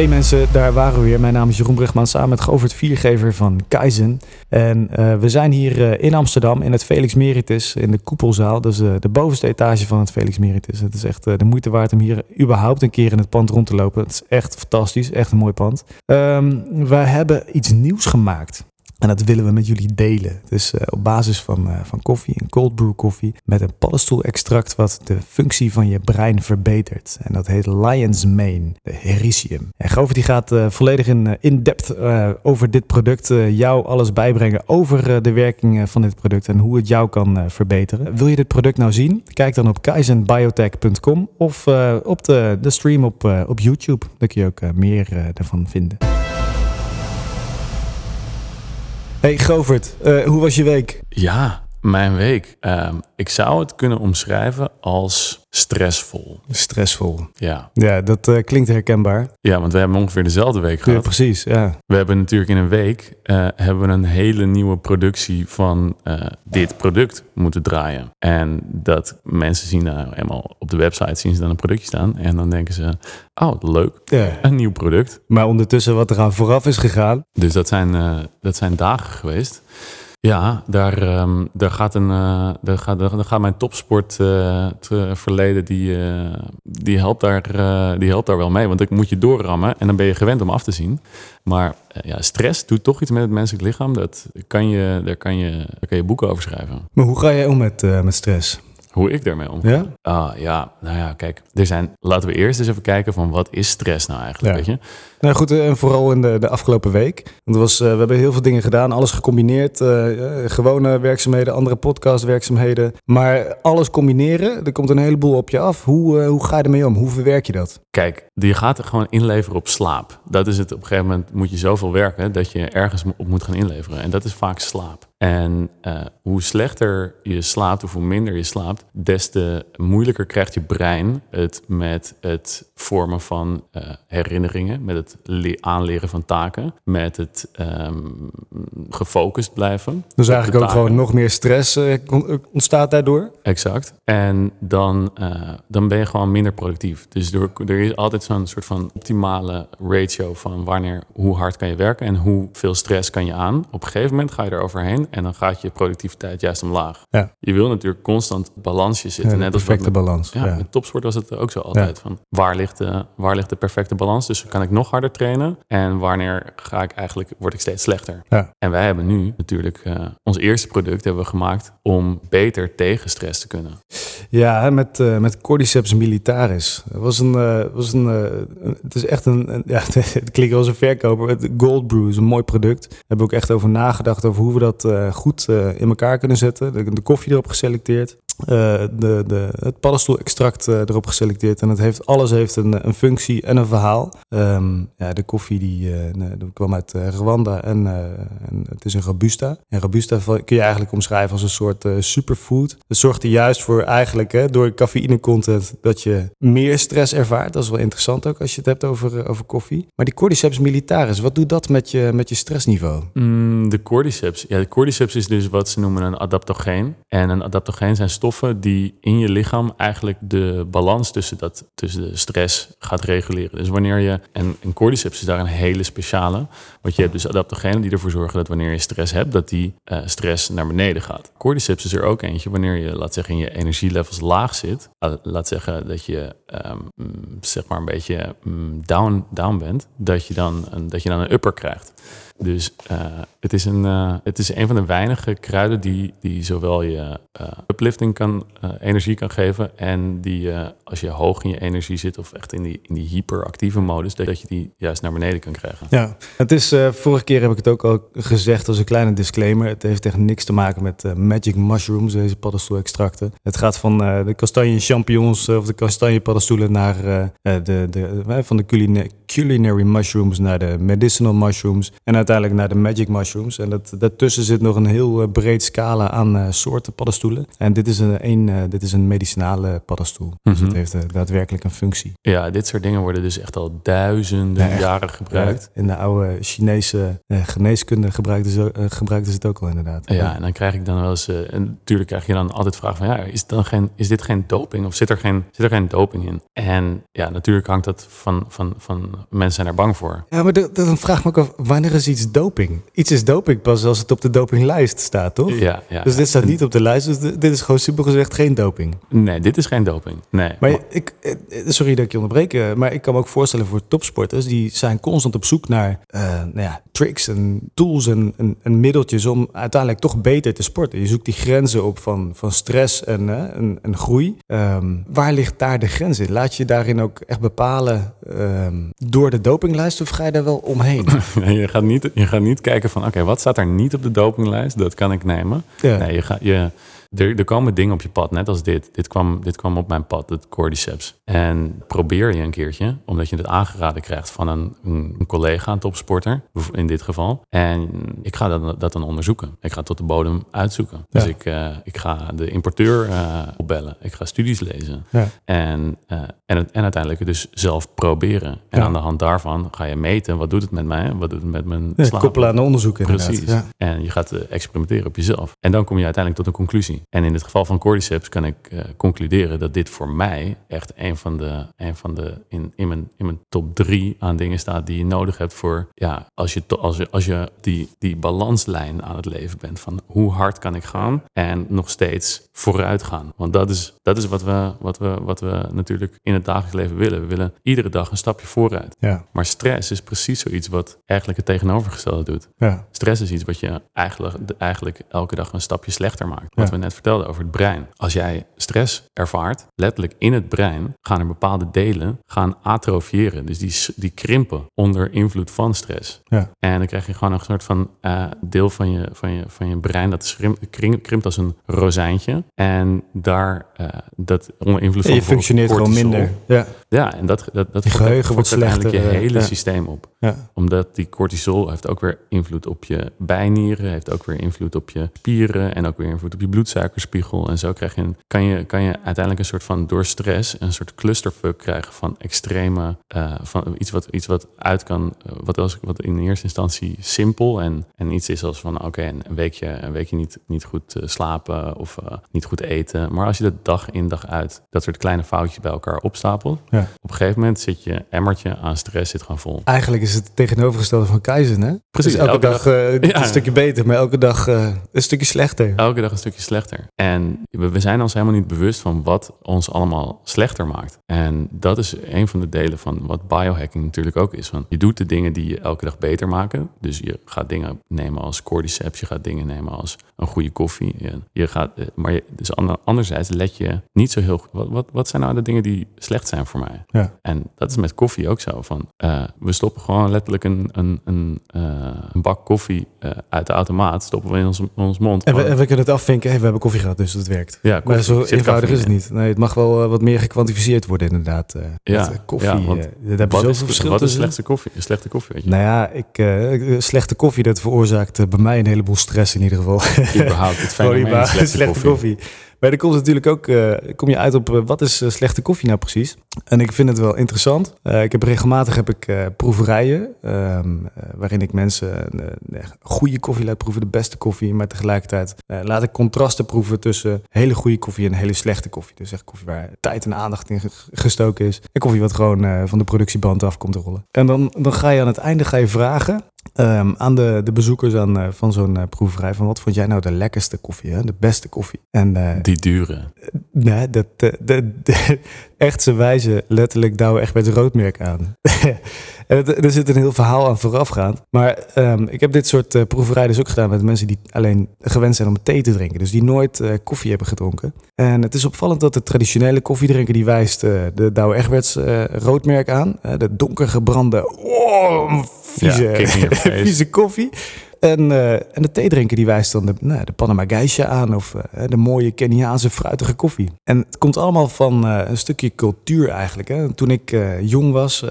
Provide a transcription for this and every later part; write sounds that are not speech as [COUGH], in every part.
Hey mensen, daar waren we weer. Mijn naam is Jeroen Brugman samen met Govert Viergever van Kaizen. En uh, we zijn hier uh, in Amsterdam in het Felix Meritus in de koepelzaal. Dus de bovenste etage van het Felix Meritus. Het is echt de moeite waard om hier überhaupt een keer in het pand rond te lopen. Het is echt fantastisch, echt een mooi pand. Um, we hebben iets nieuws gemaakt. En dat willen we met jullie delen. Dus uh, op basis van, uh, van koffie, een cold brew koffie, met een paddenstoelextract wat de functie van je brein verbetert. En dat heet Lion's Mane, de Hericium. En Govert die gaat uh, volledig in, in depth over dit product, jou alles bijbrengen over de werking van dit product en hoe het jou kan verbeteren. Wil je dit product nou zien? Kijk dan op kaizenbiotech.com of op de, de stream op, op YouTube. Daar kun je ook meer daarvan vinden. Hey Govert, uh, hoe was je week? Ja, mijn week. Uh, ik zou het kunnen omschrijven als stressvol. Stressvol. Ja. Ja, dat uh, klinkt herkenbaar. Ja, want we hebben ongeveer dezelfde week gehad. Ja, precies. Ja. We hebben natuurlijk in een week uh, hebben we een hele nieuwe productie van uh, dit product moeten draaien. En dat mensen zien nou eenmaal op de website zien ze dan een productje staan en dan denken ze, oh leuk, ja. een nieuw product. Maar ondertussen wat er aan vooraf is gegaan. Dus dat zijn, dat zijn dagen geweest. Ja, daar, um, daar, gaat een, uh, daar, gaat, daar gaat mijn topsport uh, verleden, die, uh, die, helpt daar, die helpt daar wel mee. Want ik moet je doorrammen en dan ben je gewend om af te zien. Maar ja, stress doet toch iets met het menselijk lichaam. Dat kan je, daar, kan je, daar kan je boeken over schrijven. Maar hoe ga jij om met, met stress? Hoe ik daarmee omga? Ja? Ah, ja, nou ja, kijk. Er zijn, laten we eerst eens even kijken van wat is stress nou eigenlijk, Ja. weet je? Nou goed, en vooral in de, de afgelopen week. Want was, uh, we hebben heel veel dingen gedaan, alles gecombineerd. Uh, gewone werkzaamheden, andere podcastwerkzaamheden. Maar alles combineren, er komt een heleboel op je af. Hoe, hoe ga je ermee om? Hoe verwerk je dat? Kijk, je gaat er gewoon inleveren op slaap. Dat is het, op een gegeven moment moet je zoveel werken dat je ergens op moet gaan inleveren. En dat is vaak slaap. En hoe slechter je slaapt of hoe minder je slaapt, des te moeilijker krijgt je brein het met het vormen van herinneringen, met het aanleren van taken, met het um, gefocust blijven. Dus eigenlijk ook gewoon nog meer stress uh, ontstaat daardoor? Exact. En dan, dan ben je gewoon minder productief. Dus door, er is altijd zo'n soort van optimale ratio van wanneer, hoe hard kan je werken en hoeveel stress kan je aan. Op een gegeven moment ga je er overheen en dan gaat je productiviteit juist omlaag. Ja. Je wil natuurlijk constant balansje zitten. Ja, net als perfecte met, balans. Ja, Ja. met topsport was het ook zo altijd. Van waar, ligt de, waar ligt de perfecte balans? Dus kan ik nog harder trainen? En wanneer ga ik eigenlijk, word ik steeds slechter? Ja. En wij hebben nu natuurlijk uh, ons eerste product hebben we gemaakt om beter tegen stress te kunnen. Ja, met, uh, met Cordyceps militaris. Het was een, uh, was een, het is echt een, een ja, [LAUGHS] het klinkt als een verkoper. Het Gold Brew is een mooi product. Daar hebben we ook echt over nagedacht over hoe we dat goed in elkaar kunnen zetten. De, de koffie erop geselecteerd. Uh, de, de, het paddenstoelextract uh, erop geselecteerd. En het heeft, alles heeft een, een functie en een verhaal. Um, ja, de koffie die, die kwam uit Rwanda en, en, het is een Robusta. En Robusta kun je eigenlijk omschrijven als een soort superfood. Het zorgt er juist voor eigenlijk hè, door cafeïne content dat je meer stress ervaart. Dat is wel interessant ook als je het hebt over, over koffie. Maar die Cordyceps militaris, wat doet dat met je, met je stressniveau? Mm, de Cordyceps. Ja, de Cordyceps is dus wat ze noemen een adaptogeen. En een adaptogeen zijn stoffen die in je lichaam eigenlijk de balans tussen, dat, tussen de stress gaat reguleren. Dus wanneer je, en, en cordyceps is daar een hele speciale, want je hebt dus adaptogenen die ervoor zorgen dat wanneer je stress hebt, dat die uh, stress naar beneden gaat. Cordyceps is er ook eentje wanneer je, laat zeggen, in je energielevels laag zit. Uh, laat zeggen dat je, um, zeg maar een beetje um, down, down bent, dat je, dan een, dat je dan een upper krijgt. Dus uh, het, is een, uh, het is een van de weinige kruiden die, die zowel je uh, kan, energie kan geven. En die als je hoog in je energie zit of echt in die, in die hyperactieve modus, dat je die juist naar beneden kan krijgen. Ja, het is, vorige keer heb ik het ook al gezegd als een kleine disclaimer. Het heeft echt niks te maken met magic mushrooms, deze paddenstoelextracten. Het gaat van de kastanje champignons of de kastanje paddenstoelen naar de, de, van de culinary, mushrooms naar de medicinal mushrooms. En uiteindelijk naar de magic mushrooms. En dat, daartussen zit nog een heel breed scala aan soorten paddenstoelen. En dit is een, een, uh, dit is een medicinale paddenstoel. Dus Mhm. het heeft uh, daadwerkelijk een functie. Ja, dit soort dingen worden dus echt al duizenden Ja, echt. jaren gebruikt. In de oude Chinese uh, geneeskunde gebruikten ze, gebruikten ze het ook al inderdaad. Ja, en dan krijg ik dan wel eens... En natuurlijk krijg je dan altijd vragen van... Ja, is, dan geen, is dit geen doping? Of zit er geen, zit er geen doping in? En ja, natuurlijk hangt dat van... van, van mensen zijn er bang voor. Ja, maar de, de, dan vraag ik me ook af... Wanneer is iets doping? Iets is doping pas als het op de dopinglijst staat, toch? Ja, ja. Dus dit staat niet op de lijst. Dus dit is gewoon gezegd geen doping. Nee, dit is geen doping. Nee. Maar ik, eh, sorry dat ik je onderbreek, maar ik kan me ook voorstellen voor topsporters, die zijn constant op zoek naar uh, nou ja, tricks en tools en, en, en, middeltjes om uiteindelijk toch beter te sporten. Je zoekt die grenzen op van, van stress en, uh, en, en groei. Um, waar ligt daar de grens in? Laat je daarin ook echt bepalen um, door de dopinglijst of ga je daar wel omheen? [LAUGHS] je, gaat niet, je gaat niet kijken van oké, okay, wat staat er niet op de dopinglijst? Dat kan ik nemen. Ja. Nee, je gaat... Je, er, er, komen dingen op je pad, net als dit. Dit kwam, dit kwam op mijn pad, het cordyceps. En probeer je een keertje, omdat je het aangeraden krijgt van een, een collega, een topsporter, in dit geval. En ik ga dat, dat dan onderzoeken. Ik ga tot de bodem uitzoeken. Dus ik, uh, ik ga de importeur uh, opbellen. Ik ga studies lezen. Ja. En, uh, en, het, en uiteindelijk dus zelf proberen. En Ja. aan de hand daarvan ga je meten, wat doet het met mij? Wat doet het met mijn slaap? koppelen aan onderzoek inderdaad. Precies. Ja. En je gaat eh, experimenteren op jezelf. En dan kom je uiteindelijk tot een conclusie. En in het geval van cordyceps kan ik eh, concluderen dat dit voor mij echt een van de, een van de in, in, mijn, in mijn top drie aan dingen staat die je nodig hebt voor, ja, als je, to- als je, als je die, die balanslijn aan het leven bent van hoe hard kan ik gaan en nog steeds vooruit gaan. Want dat is, dat is wat, we, wat, we, wat we natuurlijk in het dagelijks leven willen. We willen iedere dag een stapje vooruit. Ja. Maar stress is precies zoiets wat eigenlijk het tegenovergestelde doet. Ja. Stress is iets wat je eigenlijk, eigenlijk elke dag een stapje slechter maakt. Wat Ja. we net vertelden over het brein. Als jij stress ervaart, letterlijk in het brein gaan er bepaalde delen gaan atrofiëren. Dus die, die krimpen onder invloed van stress. Ja. En dan krijg je gewoon een soort van eh, deel van je, van, je, van je brein dat krimpt als een rozijntje. En daar, eh, dat onder invloed En van je functioneert gewoon minder. Ja. Ja, en dat, dat, dat Je geheugen wordt uiteindelijk slechter, je eh, hele ja. systeem op Ja. omdat die cortisol heeft ook weer invloed op je bijnieren, heeft ook weer invloed op je spieren en ook weer invloed op je bloedsuikerspiegel. En zo krijg je een, kan, je, kan je uiteindelijk een soort van door stress een soort clusterfuck krijgen van extreme, eh, van iets wat, iets wat uit kan, eh, wat, als, wat in eerste instantie simpel en, en iets is als van oké, een weekje, een weekje niet, niet goed eh, slapen of niet goed eten. Maar als je dat dag in dag uit, dat soort kleine foutjes bij elkaar opstapelt, Ja. op een gegeven moment zit je emmertje aan stress zit gewoon vol. Eigenlijk is het tegenovergestelde van Kaizen, hè? Precies, Dus elke, elke dag, dag- [LAUGHS] Ja. een stukje beter, maar elke dag een stukje slechter. elke dag een stukje slechter. En we, zijn ons helemaal niet bewust van wat ons allemaal slechter maakt. En dat is een van de delen van wat biohacking natuurlijk ook is. Want je doet de dingen die je elke dag beter maken. Dus je gaat dingen nemen als cordyceps, je gaat dingen nemen als een goede koffie. Je, gaat, eh, maar je, dus ander- anderzijds let je niet zo heel goed. Wat, wat, wat zijn nou de dingen die slecht zijn voor mij? Ja. En dat is met koffie ook zo. Van, eh, we stoppen gewoon letterlijk een, een, een, eh, een bak koffie uit de automaat. Stoppen we in ons, in ons mond. En we, Gewoon- en we kunnen het afvinken, hey, we hebben koffie gehad, dus dat werkt. ja, Maar koffie. zo eenvoudig is het niet. Nee, het mag wel eh, wat meer gekwantificeerd worden inderdaad. eh, Ja, eh, koffie, ja, want daar heb je Wat zoveel is, verschil wat is slechte koffie? Slechte koffie, weet je. Nou ja, ik, slechte koffie, dat veroorzaakt bij mij een heleboel stress in ieder geval. Überhaupt het [LAUGHS] überhaupt slechte, slechte koffie. koffie. Maar dan komt natuurlijk ook, eh, kom je uit op eh, wat is eh, slechte koffie nou precies? En ik vind het wel interessant. Ik heb regelmatig heb ik proeverijen ehm, eh, waarin ik mensen goede koffie laat proeven, de beste koffie, maar tegelijkertijd laat ik contrasten proeven tussen hele goede koffie en hele slechte koffie. Dus echt koffie waar tijd en aandacht in ge- gestoken is en koffie wat gewoon van de productieband af komt te rollen. En dan, dan ga je aan het einde ga je vragen ehm, aan de, de bezoekers aan, eh, van zo'n eh, proeverij van wat vond jij nou de lekkerste koffie, hè? de beste koffie? En eh, Die dure. Nee, dat, de, de, [LAUGHS] echt, ze wijzen letterlijk Douwe Egberts roodmerk aan. [LAUGHS] en het- er zit een heel verhaal aan voorafgaand. Maar ehm, ik heb dit soort proeverijen dus ook gedaan met mensen die alleen gewend zijn om thee te drinken. Dus die nooit koffie hebben gedronken. En het is opvallend dat de traditionele koffiedrinker die wijst de Douwe Egberts roodmerk aan. De donker gebrande, oh, vieze, Ja, [LAUGHS] vieze koffie. En, uh, en de theedrinker die wijst dan de, nou, de Panama Geisha aan of uh, de mooie Keniaanse fruitige koffie. En het komt allemaal van uh, een stukje cultuur eigenlijk. Hè. Toen ik jong was,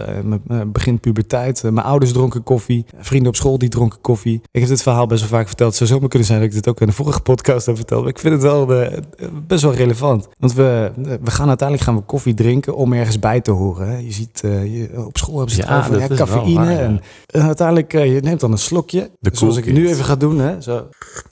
begin puberteit, mijn ouders dronken koffie, vrienden op school die dronken koffie. Ik heb dit verhaal best wel vaak verteld. Het zou zomaar kunnen zijn dat ik dit ook in de vorige podcast heb verteld. Maar ik vind het wel best wel relevant. Want we, we gaan uiteindelijk gaan we koffie drinken om ergens bij te horen. Hè. Je ziet, je, op school hebben ze het Ja, over dat ja, cafeïne. waar, ja. en, en uiteindelijk, eh, je neemt dan een slokje. De ik nu even ga doen. Hè, zo.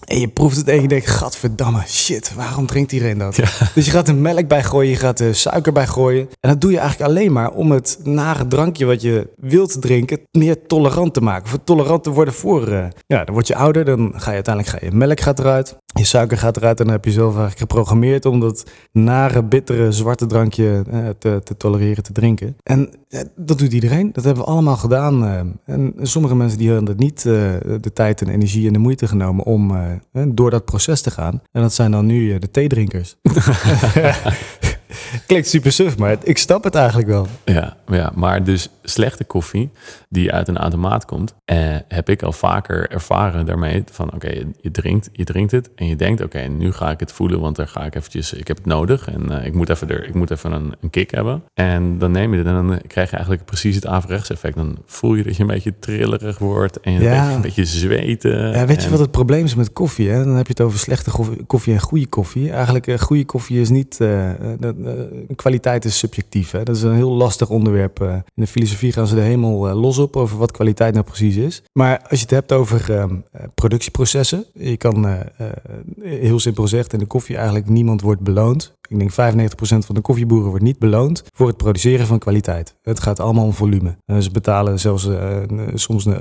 En je proeft het en je denkt, gadverdamme, shit, waarom drinkt iedereen dat? Dus je gaat er melk bij gooien, je gaat er suiker bij gooien. En dat doe je eigenlijk alleen maar om het nare drankje wat je wilt drinken meer tolerant te maken. Voor tolerant te worden voor... eh, ja, dan word je ouder, dan ga je uiteindelijk, ga je melk gaat eruit. Je suiker gaat eruit en dan heb je zelf eigenlijk geprogrammeerd om dat nare, bittere, zwarte drankje eh, te, te tolereren, te drinken. En eh, dat doet iedereen. Dat hebben we allemaal gedaan. en sommige mensen die hadden niet de tijd en energie en de moeite genomen om eh, eh, door dat proces te gaan. En dat zijn dan nu eh, de theedrinkers. [LAUGHS] [LAUGHS] Klinkt super suf, maar ik snap het eigenlijk wel. Ja, ja, maar dus slechte koffie die uit een automaat komt, eh, heb ik al vaker ervaren daarmee van oké, je, je drinkt, je drinkt het en je denkt oké, nu ga ik het voelen, want dan ga ik eventjes, ik heb het nodig en eh, ik moet even er, ik moet even een, een kick hebben. En dan neem je het en dan krijg je eigenlijk precies het averechts effect. Dan voel je dat je een beetje trillerig wordt en je Ja. een, beetje, zweten. Ja, weet je wat het probleem is met koffie? Hè? Dan heb je het over slechte koffie- en goede koffie. Eigenlijk, eh, goede koffie is niet... kwaliteit is subjectief. Hè? Dat is een heel lastig onderwerp. eh. in de filosofie gaan ze er helemaal eh, los op over wat kwaliteit nou precies is. Maar als je het hebt over ehm, eh, productieprocessen... Je kan eh, eh, heel simpel gezegd in de koffie eigenlijk niemand wordt beloond. Ik denk 95% van de koffieboeren wordt niet beloond voor het produceren van kwaliteit. Het gaat allemaal om volume. Eh, ze betalen zelfs eh, soms eh,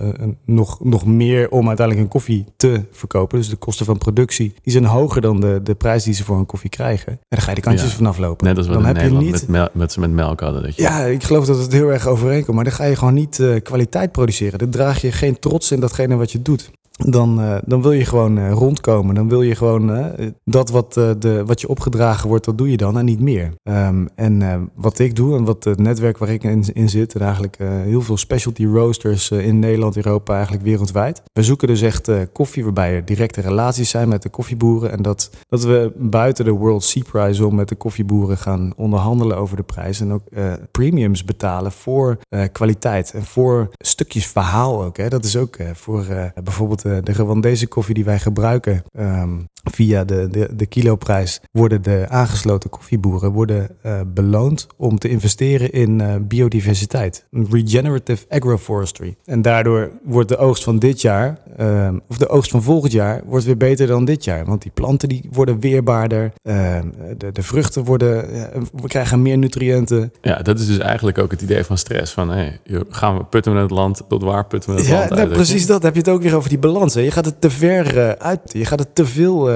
nog, nog meer om uiteindelijk een koffie te verkopen. Dus de kosten van productie die zijn hoger dan de, de prijs die ze voor een koffie krijgen. En dan ga je de kantjes Ja. vanaf lopen. Net als wat dan in heb je Nederland niet. met, met ze met melk hadden. Dat je, Ja, ik geloof dat het heel erg overeenkomt. Maar dan ga je gewoon niet eh, kwaliteit produceren. Dan draag je geen trots in datgene wat je doet. Dan, eh, dan wil je gewoon eh, rondkomen. Dan wil je gewoon eh, dat wat, de, wat je opgedragen wordt, dat doe je dan en niet meer. Ehm, en wat ik doe en wat het netwerk waar ik in, in zit, en eigenlijk heel veel specialty roasters in Nederland, Europa, eigenlijk wereldwijd. We zoeken dus echt koffie waarbij er directe relaties zijn met de koffieboeren. En dat, dat we buiten de World Sea Prize om met de koffieboeren gaan onderhandelen over de prijs. En ook premiums betalen voor kwaliteit en voor stukjes verhaal ook. Hè. Dat is ook voor bijvoorbeeld eh, de Rwandese koffie die wij gebruiken. ehm, via de, de, de kiloprijs worden de aangesloten koffieboeren worden, eh, beloond om te investeren in eh, biodiversiteit. Regenerative agroforestry. En daardoor wordt de oogst van dit jaar, ehm, of de oogst van volgend jaar, wordt weer beter dan dit jaar. Want die planten die worden weerbaarder. de, de vruchten worden, eh, we krijgen meer nutriënten. Ja, dat is dus eigenlijk ook het idee van stress. Van hey, gaan we putten we het land, tot waar putten we het Ja, land nou, uit? je? precies dat. Heb je het ook weer over die balans. Hè? Je gaat het te ver eh, uit. Je gaat het te veel eh, eh,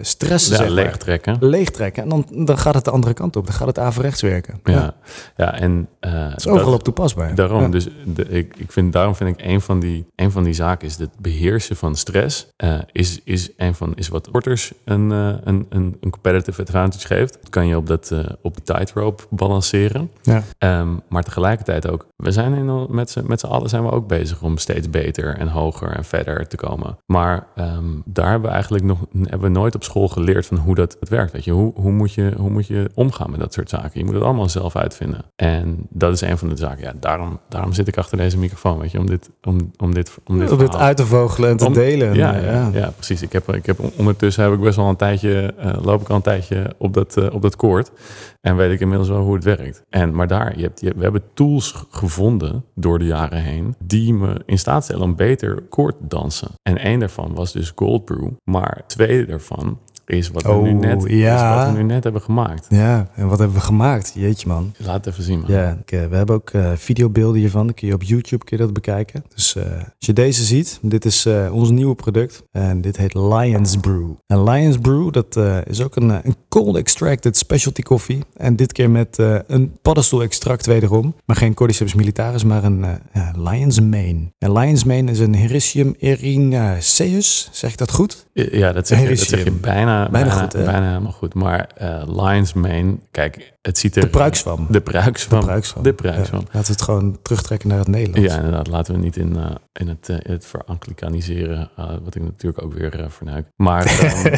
stressen. Ja, zeg maar. leeg trekken. leegtrekken. En dan, dan gaat het de andere kant op. Dan gaat het averechts werken. Ja, ja en eh, Dat is overal op toepasbaar. Daarom, Ja. dus de, ik, ik vind, daarom vind ik een van die, een van die zaken is het beheersen van stress. eh, is, is, een van, is wat sporters een, eh, een, een, een competitive advantage geeft. Dat kan je op, dat, eh, op die tightrope balanceren. Ja. Ehm, maar tegelijkertijd ook, we zijn in, met z'n met z'n allen zijn we ook bezig om steeds beter en hoger en verder te komen. Maar ehm, daar hebben we eigenlijk nog hebben we nooit op school geleerd van hoe dat het werkt. Weet je, hoe, hoe, moet je, hoe moet je omgaan met dat soort zaken? Je moet het allemaal zelf uitvinden. En dat is een van de zaken. Ja, daarom, daarom zit ik achter deze microfoon, weet je, om dit, om, om dit, om dit Om uit te vogelen en te om- delen. En, ja, ja, ja. precies. Ik heb, ik heb, ondertussen heb ik best wel een tijdje, eh, loop ik al een tijdje op dat, eh, op dat koord. En weet ik inmiddels wel hoe het werkt. En, maar daar, je hebt, je, we hebben tools gevonden door de jaren heen die me in staat stellen om beter koord te dansen. En één daarvan was dus Cold Brew. Maar twee daarvan is wat we, nu, Oh, net, ja. is wat we nu net hebben gemaakt. Ja, en wat hebben we gemaakt? Jeetje man. Laat het even zien, man. Ja, eh, we hebben ook eh, videobeelden hiervan. Dan kun je op YouTube kun je dat bekijken. Dus eh, als je deze ziet, dit is eh, ons nieuwe product. En dit heet Lions Brew. En Lions Brew, dat is ook een, een cold extracted specialty koffie. En dit keer met eh, een paddenstoel-extract wederom. Maar geen Cordyceps militaris, maar een eh, Lion's Mane. En Lion's Mane is een Hericium erinaceus. Zeg ik dat goed? Ja, dat zeg, je, dat zeg je bijna bijna, Bijna goed, hè? bijna helemaal goed. Maar eh Lion's Mane, kijk, het ziet er... De pruikswam. De pruikswam. De pruikswam. De pruikswam. Ja, laten we het gewoon terugtrekken naar het Nederlands. Ja, inderdaad. Laten we niet in, in het, in het veranglicaniseren, eh, wat ik natuurlijk ook weer vernuik. Maar [LAUGHS] ehm,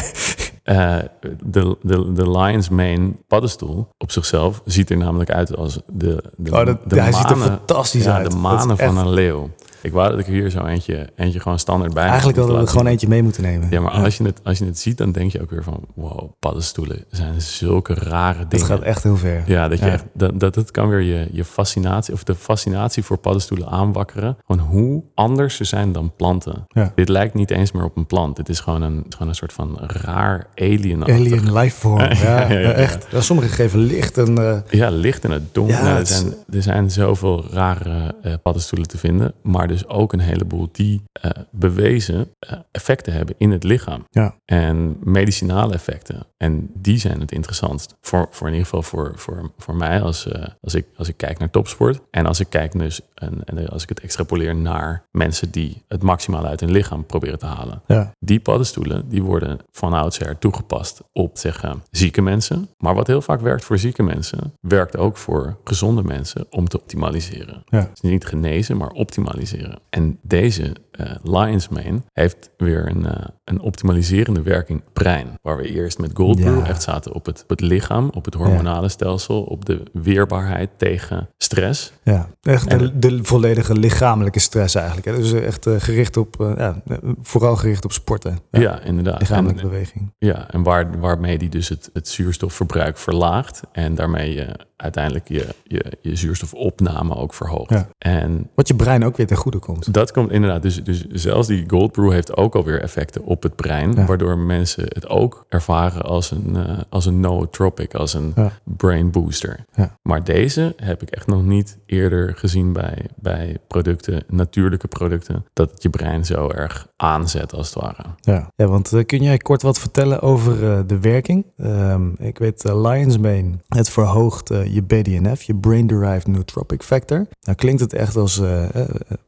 eh, de, de, de Lion's Mane paddenstoel op zichzelf ziet er namelijk uit als de, de, Oh, dat, de hij ziet er manen- fantastisch ja, uit. de manen echt- van een leeuw. Ik wou dat ik hier zo eentje, eentje gewoon standaard bij Eigenlijk hadden we gewoon eentje mee moeten nemen. Ja, maar Als, je het, als je het ziet, dan denk je ook weer van... wow, paddenstoelen zijn zulke rare Het dingen. gaat echt heel ver. Ja, dat, je Ja. Echt, dat, dat het kan weer je, je fascinatie... of de fascinatie voor paddenstoelen aanwakkeren. Gewoon hoe anders ze zijn dan planten. Ja. Dit lijkt niet eens meer op een plant. Dit is gewoon een, gewoon een soort van raar alien Alien lifeform. [LAUGHS] Ja, Ja, echt. Sommigen geven licht en... eh, Ja, licht in het donker. Nou, er, het zijn, er zijn zoveel rare eh, paddenstoelen te vinden. Maar dus ook een heleboel die eh, bewezen eh, effecten hebben in het lichaam. Ja. En medicinale effecten. En die zijn het interessantst. Voor, voor in ieder geval voor, voor, voor mij als, eh, als, ik, als ik kijk naar topsport. En als ik kijk dus, en, en als ik het extrapoleer naar mensen die het maximale uit hun lichaam proberen te halen. ja. Die paddenstoelen die worden van oudsher toegepast op zeggen zieke mensen. Maar wat heel vaak werkt voor zieke mensen, werkt ook voor gezonde mensen om te optimaliseren. Ja. Dus niet genezen, maar optimaliseren. En deze eh Lion's Mane heeft weer een, eh, een optimaliserende werking brein. Waar we eerst met Gold Brew Ja. echt zaten op het, op het lichaam, op het hormonale stelsel, op de weerbaarheid tegen stress. Ja, echt En- de, de volledige lichamelijke stress eigenlijk. Hè? Dus echt eh, gericht op, ja, vooral gericht op sporten. Ja, inderdaad. Lichamelijke En- beweging. Ja, en waar, waarmee die dus het, het zuurstofverbruik verlaagt. En daarmee je uiteindelijk je, je, je zuurstofopname ook verhoogt. En Wat je brein ook weer ten goede komt. dat komt inderdaad. Dus, dus zelfs die Gold Brew heeft ook alweer effecten op het brein. Ja. Waardoor mensen het ook ervaren als een, eh, als een nootropic, als een Ja. brain booster. Ja. Maar deze heb ik echt nog niet eerder gezien bij, bij producten, natuurlijke producten. Dat het je brein zo erg aanzet als het ware. Ja, ja want eh, kun jij kort wat vertellen over eh, de werking? Ehm, ik weet, Lion's Mane, het verhoogt je BDNF, je Brain Derived Nootropic Factor. Nou klinkt het echt als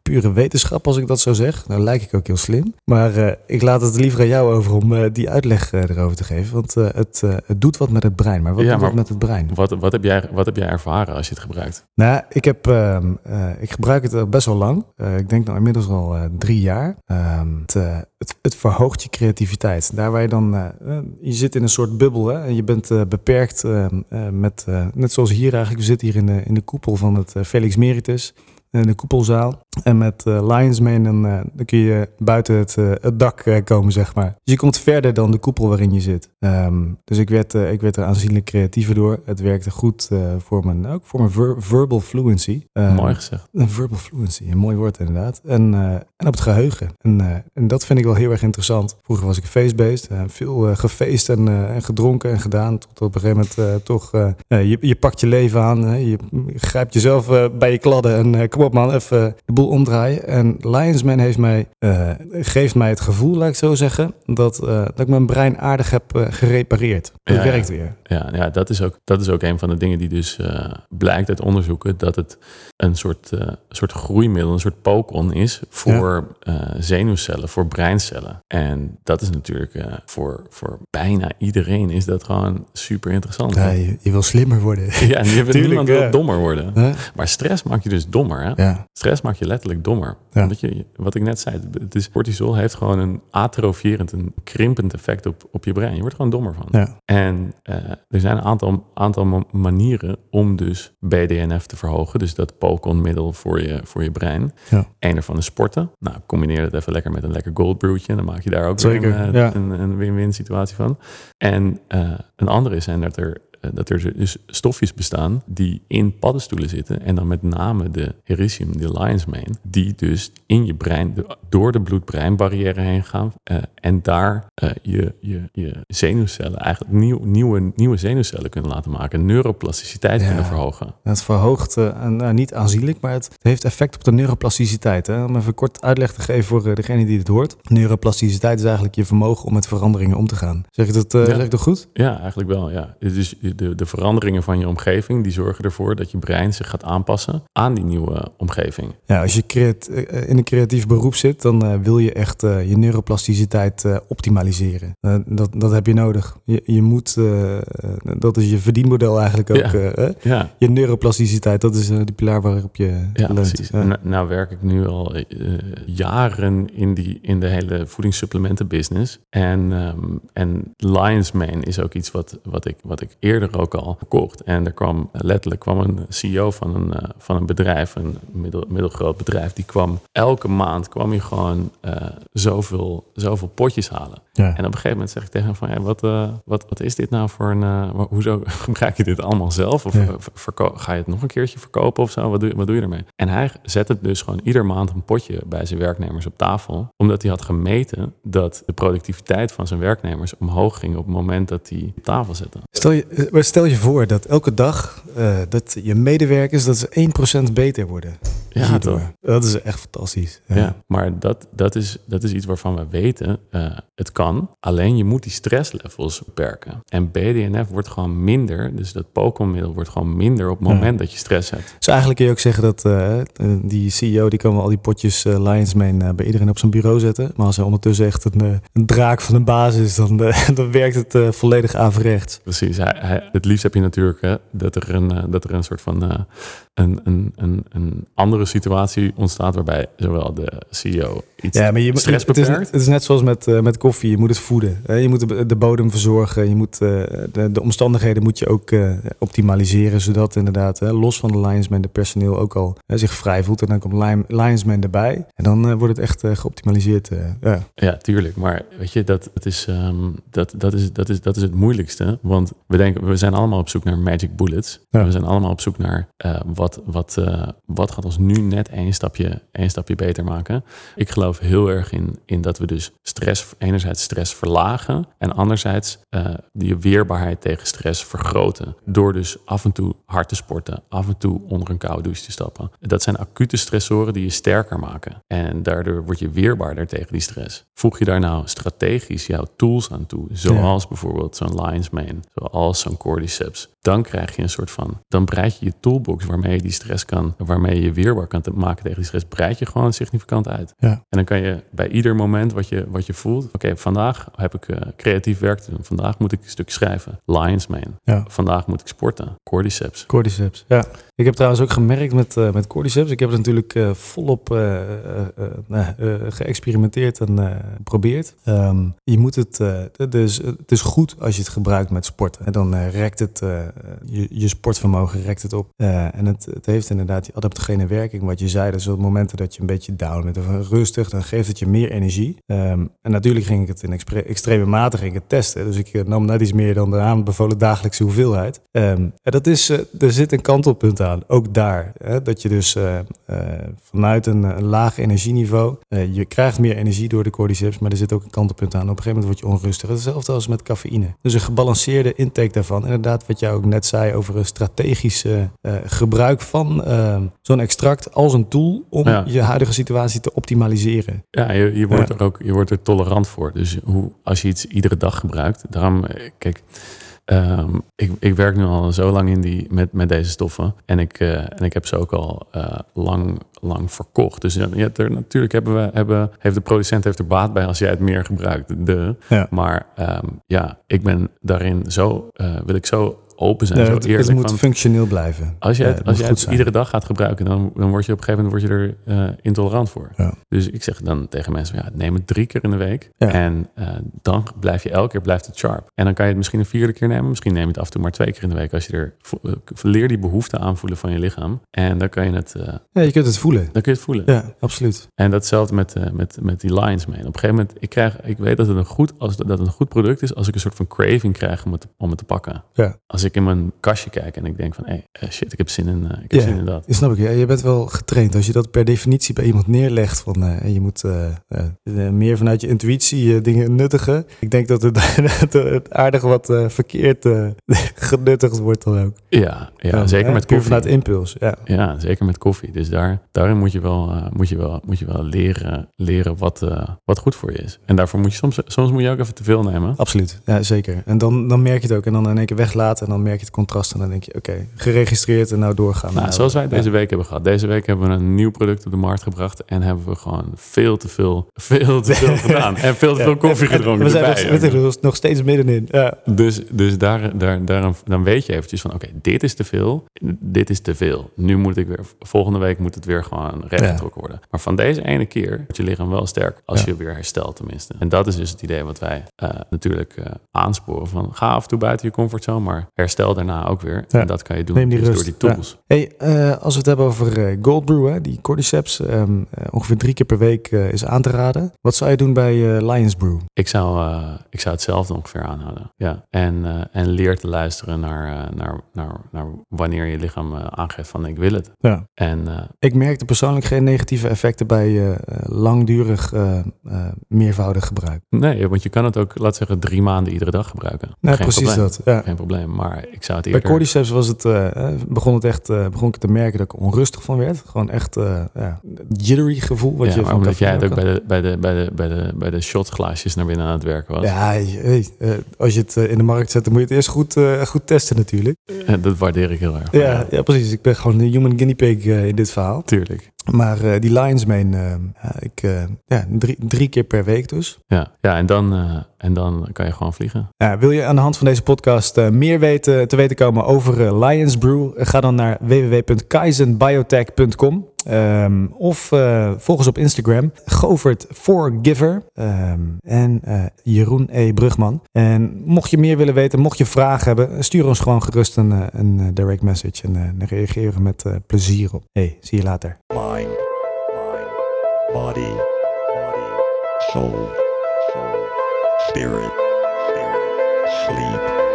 pure wetenschap als ik dat zo zeg. Nou lijk ik ook heel slim. Maar eh, ik laat het liever aan jou over om eh, die uitleg eh, erover te geven. Want het, het doet wat met het brein. Maar wat Ja, doet maar- het met het brein? Wat, wat, heb jij, wat heb jij ervaren als je het gebruikt? Nou, ik, heb, ehm, eh, ik gebruik het al best wel lang. Ik denk nou inmiddels al drie jaar. Ehm, het, het, het verhoogt je creativiteit. Daar waar je dan, je zit in een soort bubbel hè, en je bent beperkt ehm, eh, met, net zoals hier eigenlijk, we zitten hier in de, in de koepel van het Felix Meritus. In de koepelzaal. En met eh Lions Mane, dan, eh, dan kun je buiten het, eh, het dak eh, komen, zeg maar. Dus je komt verder dan de koepel waarin je zit. Ehm, dus ik werd, eh, ik werd er aanzienlijk creatiever door. Het werkte goed eh, voor mijn, ook voor mijn ver- verbal fluency. Ehm, Mooi gezegd. Een [LAUGHS] verbal fluency, een mooi woord inderdaad. En, eh, en op het geheugen. En, eh, en dat vind ik wel heel erg interessant. Vroeger was ik feestbeest. eh, veel eh, gefeest en, eh, en gedronken en gedaan. Tot op een gegeven moment eh, toch... eh, eh, je, je pakt je leven aan. je grijpt jezelf eh, bij je kladden. En eh, kom op man, even de boel omdraaien. En Lionsman heeft mij, eh, geeft mij het gevoel, laat ik zo zeggen... dat, eh, dat ik mijn brein aardig heb eh, gerepareerd. Het Ja, werkt weer. Ja, ja dat, is ook, dat is ook een van de dingen die dus blijkt uit onderzoeken. Dat het een soort, soort groeimiddel, een soort pokon is voor zenuwcellen, voor breincellen. En dat is natuurlijk voor, voor bijna iedereen is dat gewoon super interessant. Ja, je, je wil slimmer worden. Ja, en je [LAUGHS] Tuurlijk, niemand wil dommer worden. Maar stress maakt je dus dommer. Hè? Ja. Stress maakt je letterlijk dommer. Ja. Omdat je, wat ik net zei, het is, cortisol heeft gewoon een atrofierend, een krimpend effect op, op je brein. Je wordt gewoon dommer van. Ja. En eh, er zijn een aantal, aantal ma- manieren om dus BDNF te verhogen. Dus dat pokonmiddel voor je, voor je brein. Ja. Eén ervan is sporten. Nou, combineer dat even lekker met een lekker gold brewtje. Dan maak je daar ook Zeker, weer een, eh, een, een win-win situatie van. En eh, een andere is dat er dat er dus stofjes bestaan die in paddenstoelen zitten. En dan met name de hericium, de lion's mane, die dus in je brein, door de bloed-breinbarrière heen gaan. eh, en daar eh, je, je, je zenuwcellen, eigenlijk nieuw, nieuwe, nieuwe zenuwcellen kunnen laten maken. Neuroplasticiteit Ja. kunnen verhogen. Het verhoogt, eh, en, niet aanzienlijk, maar het heeft effect op de neuroplasticiteit. Hè? Om even kort uitleg te geven voor eh, degene die het hoort. Neuroplasticiteit is eigenlijk je vermogen om met veranderingen om te gaan. Zeg ik dat, eh, Ja. zeg ik dat goed? Ja, eigenlijk wel. Ja. Dus de, de, de veranderingen van je omgeving, die zorgen ervoor dat je brein zich gaat aanpassen aan die nieuwe omgeving. Ja, als je eh, in een creatief beroep zit, dan uh, wil je echt uh, je neuroplasticiteit optimaliseren. dat, dat heb je nodig. Je, je moet, dat is je verdienmodel eigenlijk ook. Ja. ja. Je neuroplasticiteit, dat is de pilaar waarop je ja, leunt. Precies. Ja. Nou werk ik nu al jaren in, die, in de hele voedingssupplementenbusiness. En, um, en Lion's Mane is ook iets wat, wat, ik, wat ik eerder ook al verkocht. En er kwam letterlijk kwam een CEO van een, uh, van een bedrijf, een middel, middelgroot bedrijf, die kwam elke maand kwam je gewoon uh, zoveel, zoveel potjes halen. Ja. En op een gegeven moment zeg ik tegen hem van, hey, wat, uh, wat, wat is dit nou voor een, hoezo [LAUGHS] gebruik je dit allemaal zelf? Of Ja. ga je het nog een keertje verkopen of zo? Wat doe, wat doe je ermee? En hij zette dus gewoon ieder maand een potje bij zijn werknemers op tafel, omdat hij had gemeten dat de productiviteit van zijn werknemers omhoog ging op het moment dat hij op tafel zette. Stel je, maar stel je voor dat elke dag uh, dat je medewerkers dat ze 1% beter worden. Ja, hierdoor. toch? Dat is echt fantastisch. Ja, maar dat, dat, is, dat is iets waarvan we weten, uh, het kan. Alleen je moet die stresslevels beperken. En BDNF wordt gewoon minder, dus dat Pokémon-middel wordt gewoon minder op het moment Ja. dat je stress hebt. Dus eigenlijk kun je ook zeggen dat uh, die CEO die kan wel al die potjes uh, Lions Mane bij iedereen op zijn bureau zetten. Maar als hij ondertussen echt een, een draak van een baas is, dan, [LAUGHS] dan werkt het volledig averechts. Precies. Hij, hij, het liefst heb je natuurlijk hè, dat, er een, dat er een soort van een, een, een, een andere situatie ontstaat waarbij zowel de CEO iets ja, maar je, stress het is, beperkt. het is net zoals met, uh, met koffie. Je moet het voeden. Hè? Je moet de, de, bodem verzorgen. Je moet, uh, de, de, omstandigheden moet je ook uh, optimaliseren. Zodat inderdaad, hè, los van de Lionsman, de personeel ook al zich vrij voelt. En dan komt Lion, Lionsman erbij. En dan wordt het echt geoptimaliseerd. ja. ja, tuurlijk. Maar weet je, dat, het is, um, dat, dat, is, dat, is, dat is het moeilijkste. Want we, denken, we zijn allemaal op zoek naar magic bullets. Ja. We zijn allemaal op zoek naar wat, wat, wat gaat ons nu net één stapje, één stapje beter maken. Ik geloof heel erg in, in dat we dus stress, enerzijds stress verlagen en anderzijds uh, die weerbaarheid tegen stress vergroten. Door dus af en toe hard te sporten, af en toe onder een koude douche te stappen. Dat zijn acute stressoren die je sterker maken. En daardoor word je weerbaarder tegen die stress. Voeg je daar nou strategisch jouw tools aan toe, zoals ja. bijvoorbeeld zo'n Lion's Mane, zoals zo'n Cordyceps, dan krijg je een soort van, dan breid je je toolbox waarmee je die stress kan, waarmee je weerbaar kan maken tegen die stress, breid je gewoon significant uit. Ja. En dan kan je bij ieder moment wat je, wat je voelt, oké, okay, vandaag heb ik uh, creatief werk te doen, vandaag moet ik een stuk schrijven, Lions Mane, ja. vandaag moet ik sporten, Cordyceps. Cordyceps, ja. Ik heb trouwens ook gemerkt met, uh, met Cordyceps, ik heb het natuurlijk uh, volop geëxperimenteerd en geprobeerd. Um, je moet het, dus, het is goed als je het gebruikt met sporten. En dan rekt het, je, je sportvermogen rekt het op. en het, het heeft inderdaad die adaptogene werking, wat je zei. Dus op momenten dat je een beetje down bent of rustig, dan geeft het je meer energie. Um, en natuurlijk ging ik het in extreme mate ging ik het testen. Dus ik nam net iets meer dan de aanbevolen dagelijkse hoeveelheid. Um, en dat is, er zit een kantelpunt aan, ook daar. Hè, dat je dus uh, vanuit een, een laag energieniveau, je krijgt meer energie door de cordyceps, maar er zit ook een kantelpunt aan. Op een gegeven moment word je onrustig. Hetzelfde als met cafeïne. Dus een gebalanceerde intake daarvan. Inderdaad, wat jij ook net zei over een strategisch gebruik van zo'n extract als een tool om ja. je huidige situatie te optimaliseren. Ja, je, je wordt ja. er ook je wordt er tolerant voor. Dus hoe, als je iets iedere dag gebruikt, daarom, kijk. Um, ik, ik, werk nu al zo lang in die, met, met deze stoffen. En ik, uh, en ik heb ze ook al uh, lang, lang verkocht. Dus ja, er, natuurlijk hebben we, hebben, heeft de producent heeft er baat bij als jij het meer gebruikt. De. Ja. Maar um, ja, ik ben daarin zo, uh, wil ik zo open zijn. Zo het, eerlijk, het moet functioneel blijven. Als je Ja, het, als je goed het iedere dag gaat gebruiken, dan, dan word je op een gegeven moment word je er eh, intolerant voor. Ja. Dus ik zeg dan tegen mensen, ja, neem het drie keer in de week. Ja. En eh, dan blijf je elke keer blijft het sharp. En dan kan je het misschien een vierde keer nemen. Misschien neem je het af en toe maar twee keer in de week. Als je er eh, leer die behoefte aanvoelen van je lichaam. En dan kan je het, Ja, je kunt het voelen. dan kun je het voelen. Ja, absoluut. En datzelfde met, met, met die lines mee. En op een gegeven moment, ik, krijg, ik weet dat het, een goed, als, dat een goed product is als ik een soort van craving krijg om het, om het te pakken. Ja. Als ik in mijn kastje kijk en ik denk van, hé, hey, shit, ik heb zin in, eh, ik heb zin in dat. Snap ik. Ja, je bent wel getraind. Als je dat per definitie bij iemand neerlegt, van eh, je moet eh, eh, meer vanuit je intuïtie eh, dingen nuttigen. Ik denk dat het, [LAUGHS] het aardig wat eh, verkeerd eh, [LAUGHS] genuttigd wordt dan ook. Ja, ja, zeker hè, met puur koffie. vanuit impuls. Ja. Ja, zeker met koffie. Dus daar, daarin moet je wel, eh, moet je wel, moet je wel leren, leren wat, eh, wat goed voor je is. En daarvoor moet je soms, soms moet je ook even te veel nemen. Absoluut, ja, zeker. En dan, dan merk je het ook. En dan in één keer weglaten. En dan merk je het contrast en dan denk je, oké, geregistreerd en nou doorgaan. Nou, zoals wij deze week hebben gehad. Deze week hebben we een nieuw product op de markt gebracht en hebben we gewoon veel te veel, veel te veel [LAUGHS] gedaan. En veel te veel koffie gedronken We zijn erbij. nog, nog steeds middenin. Ja. Dus, dus daar, daar, daar, dan weet je eventjes van, oké, dit is te veel, dit is te veel. Nu moet ik weer, volgende week moet het weer gewoon rechtgetrokken worden. Maar van deze ene keer wordt je lichaam wel sterk als Ja. je weer herstelt tenminste. En dat is dus het idee wat wij eh, natuurlijk eh, aansporen van, ga af en toe buiten je comfortzone, maar herstel daarna ook weer. Ja. En dat kan je doen die dus rust. door die tools. Hey, eh, als we het hebben over eh, Gold Brew, hè, die cordyceps, ehm, eh, ongeveer drie keer per week is aan te raden. Wat zou je doen bij Lions Brew? Ik zou, ik zou hetzelfde ongeveer aanhouden. Ja. En, en leer te luisteren naar, naar, naar, naar wanneer je lichaam aangeeft van ik wil het. Ja. En Ik merkte persoonlijk geen negatieve effecten bij langdurig meervoudig gebruik. nee, want je kan het ook, laat zeggen, drie maanden iedere dag gebruiken. Nee, Geen precies probleem. dat. Ja. Geen probleem. Maar ik zou het Bij cordyceps was het, eh, eh, begon het echt, eh, begon ik te merken dat ik onrustig van werd. Gewoon echt ja, jittery gevoel. Wat ja, je maar omdat jij het ook bij de, bij, de, bij, de, bij, de, bij de shotglaasjes naar binnen aan het werken was. Ja, hey, als je het in de markt zet, dan moet je het eerst goed, goed testen natuurlijk. En dat waardeer ik heel erg. Ja, ja, precies. Ik ben gewoon een human guinea pig in dit verhaal. Tuurlijk. Maar eh, die Lions Mane, eh, ja, ik, eh, ja, drie, drie keer per week dus. Ja, ja en, dan, eh, en dan kan je gewoon vliegen. Ja, wil je aan de hand van deze podcast eh, meer weten, te weten komen over eh, Lions Brew? Eh, Ga dan naar www.kaizenbiotech.com. Ehm, of eh, volg ons op Instagram, Govert Forgiver ehm, en eh, Jeroen E. Brugman. En mocht je meer willen weten, mocht je vragen hebben, stuur ons gewoon gerust een, eh, een direct message. En dan reageren met plezier op. Hey, zie je later. mind, mind, body, body, soul, soul, spirit, spirit, sleep,